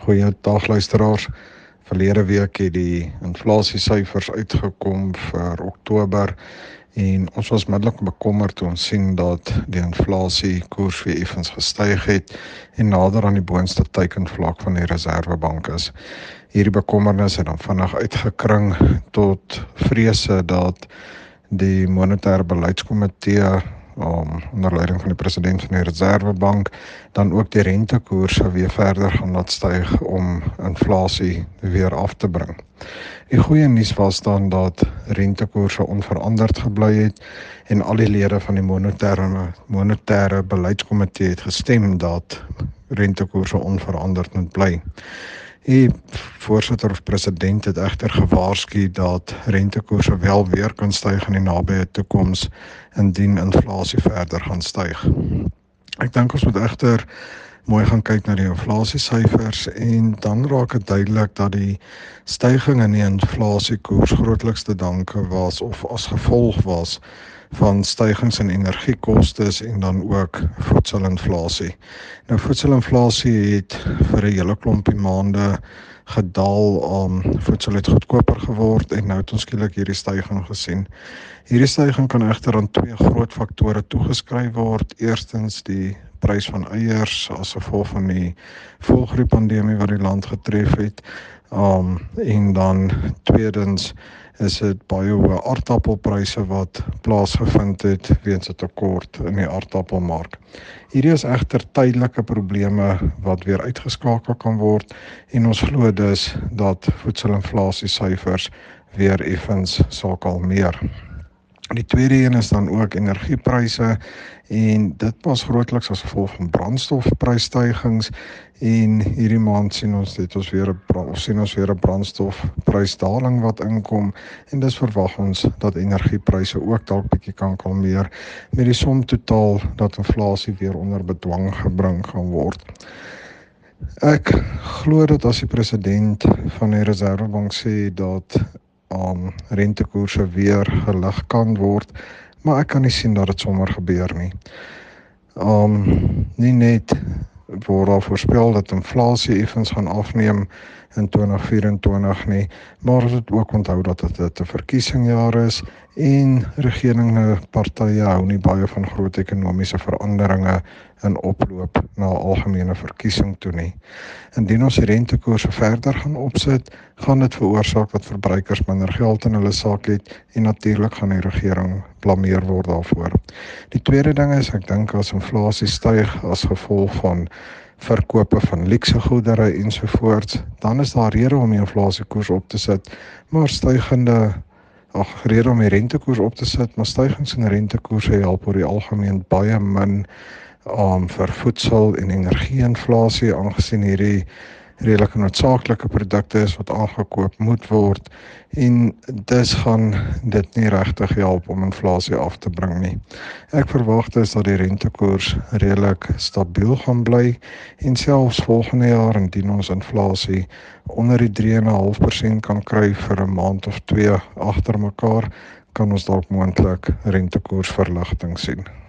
Goeiedag luisteraars. Verlede week het die inflasiesyfers uitgekom vir Oktober en ons was middelik bekommerd toe ons sien dat die inflasie koers weer effens gestyg het en nader aan die boonste teikenvlak van die Reserwebank is. Hierdie bekommernis het dan vinnig uitgekring tot vrese dat die monetêre beleidskomitee um, onder leiding van die president van die Reserwebank dan ook die rentekoerse weer verder gaan laat styg om inflasie weer af te bring. Die goeie nuus was dan dat rentekoerse onveranderd gebly het en al die lede van die monetêre monetêre beleidskomitee het gestem dat rentekoerse onveranderd moet bly. Die voorsitter of president het egter gewaarsku dat rentekoerse wel weer kan styg in die nabye toekoms indien inflasie verder gaan styg. Ek dink ons moet egter mooi gaan kyk na die inflasiesyfers en dan raak dit duidelik dat die stygings in die inflasiekoers grootliks te danke was of as gevolg was van stygings in energiekoste en dan ook voedselinflasie. Nou voedselinflasie het vir 'n hele klompie maande gedaal om um, voedsel het goedkoper geword en nou het ons skielik hierdie stygings gesien. Hierdie stygings kan egter aan twee groot faktore toegeskryf word. Eerstens die prys van eiers as gevolg van die volgriep pandemie wat die land getref het. Um en dan tweedens is dit baie hoë aardappelpryse wat plaasgevind het weens 'n tekort in die aardappelmark. Hierdie is egter tydelike probleme wat weer uitgeskakel kan word en ons glo dus dat voedselinflasie syfers weer effens sal kalmeer. Die tweede een is dan ook energiepryse en dit pas grootliks as gevolg van brandstofprysstygings en hierdie maand sien ons dit ons weer 'n sien ons weer 'n brandstofprysdaling wat inkom en dis verwag ons dat energiepryse ook dalk bietjie kan kalmeer met die som totaal dat inflasie weer onder bedwang gebring gaan word. Ek glo dat as die president van die Reserwebank sê dat um rentekoerse weer gelig kan word, maar ek kan nie sien dat dit sommer gebeur nie. Um nie net word daar voorspel dat inflasie effens gaan afneem in 2024 nie, maar moet ook onthou dat dit 'n verkiesingsjaar is en regerende partye hou nie baie van groot ekonomiese veranderinge in oploop na algemene verkiesing toe nie. Indien ons die rentekoerse verder gaan opsit, gaan dit veroorsaak dat verbruikers minder geld in hulle sak het en natuurlik gaan die regering blameer word daarvoor. Die tweede ding is ek dink as inflasie styg as gevolg van verkope van luukse goedere ensovoorts, dan is daar rede om die inflasiekoers op te sit, maar stygende ag rede om die rentekoers op te sit, maar stygings in rentekoerse help oor die algemeen baie min om um, vir voedsel en energie-inflasie aangesien hierdie redelike noodsaaklike produkte is wat aangekoop moet word en dis gaan dit nie regtig help om inflasie af te bring nie. Ek verwag dus dat die rentekoers redelik stabiel gaan bly en selfs volgende jaar indien ons inflasie onder die 3.5% kan kry vir 'n maand of twee agter mekaar kan ons dalk moontlik rentekoersverligting sien.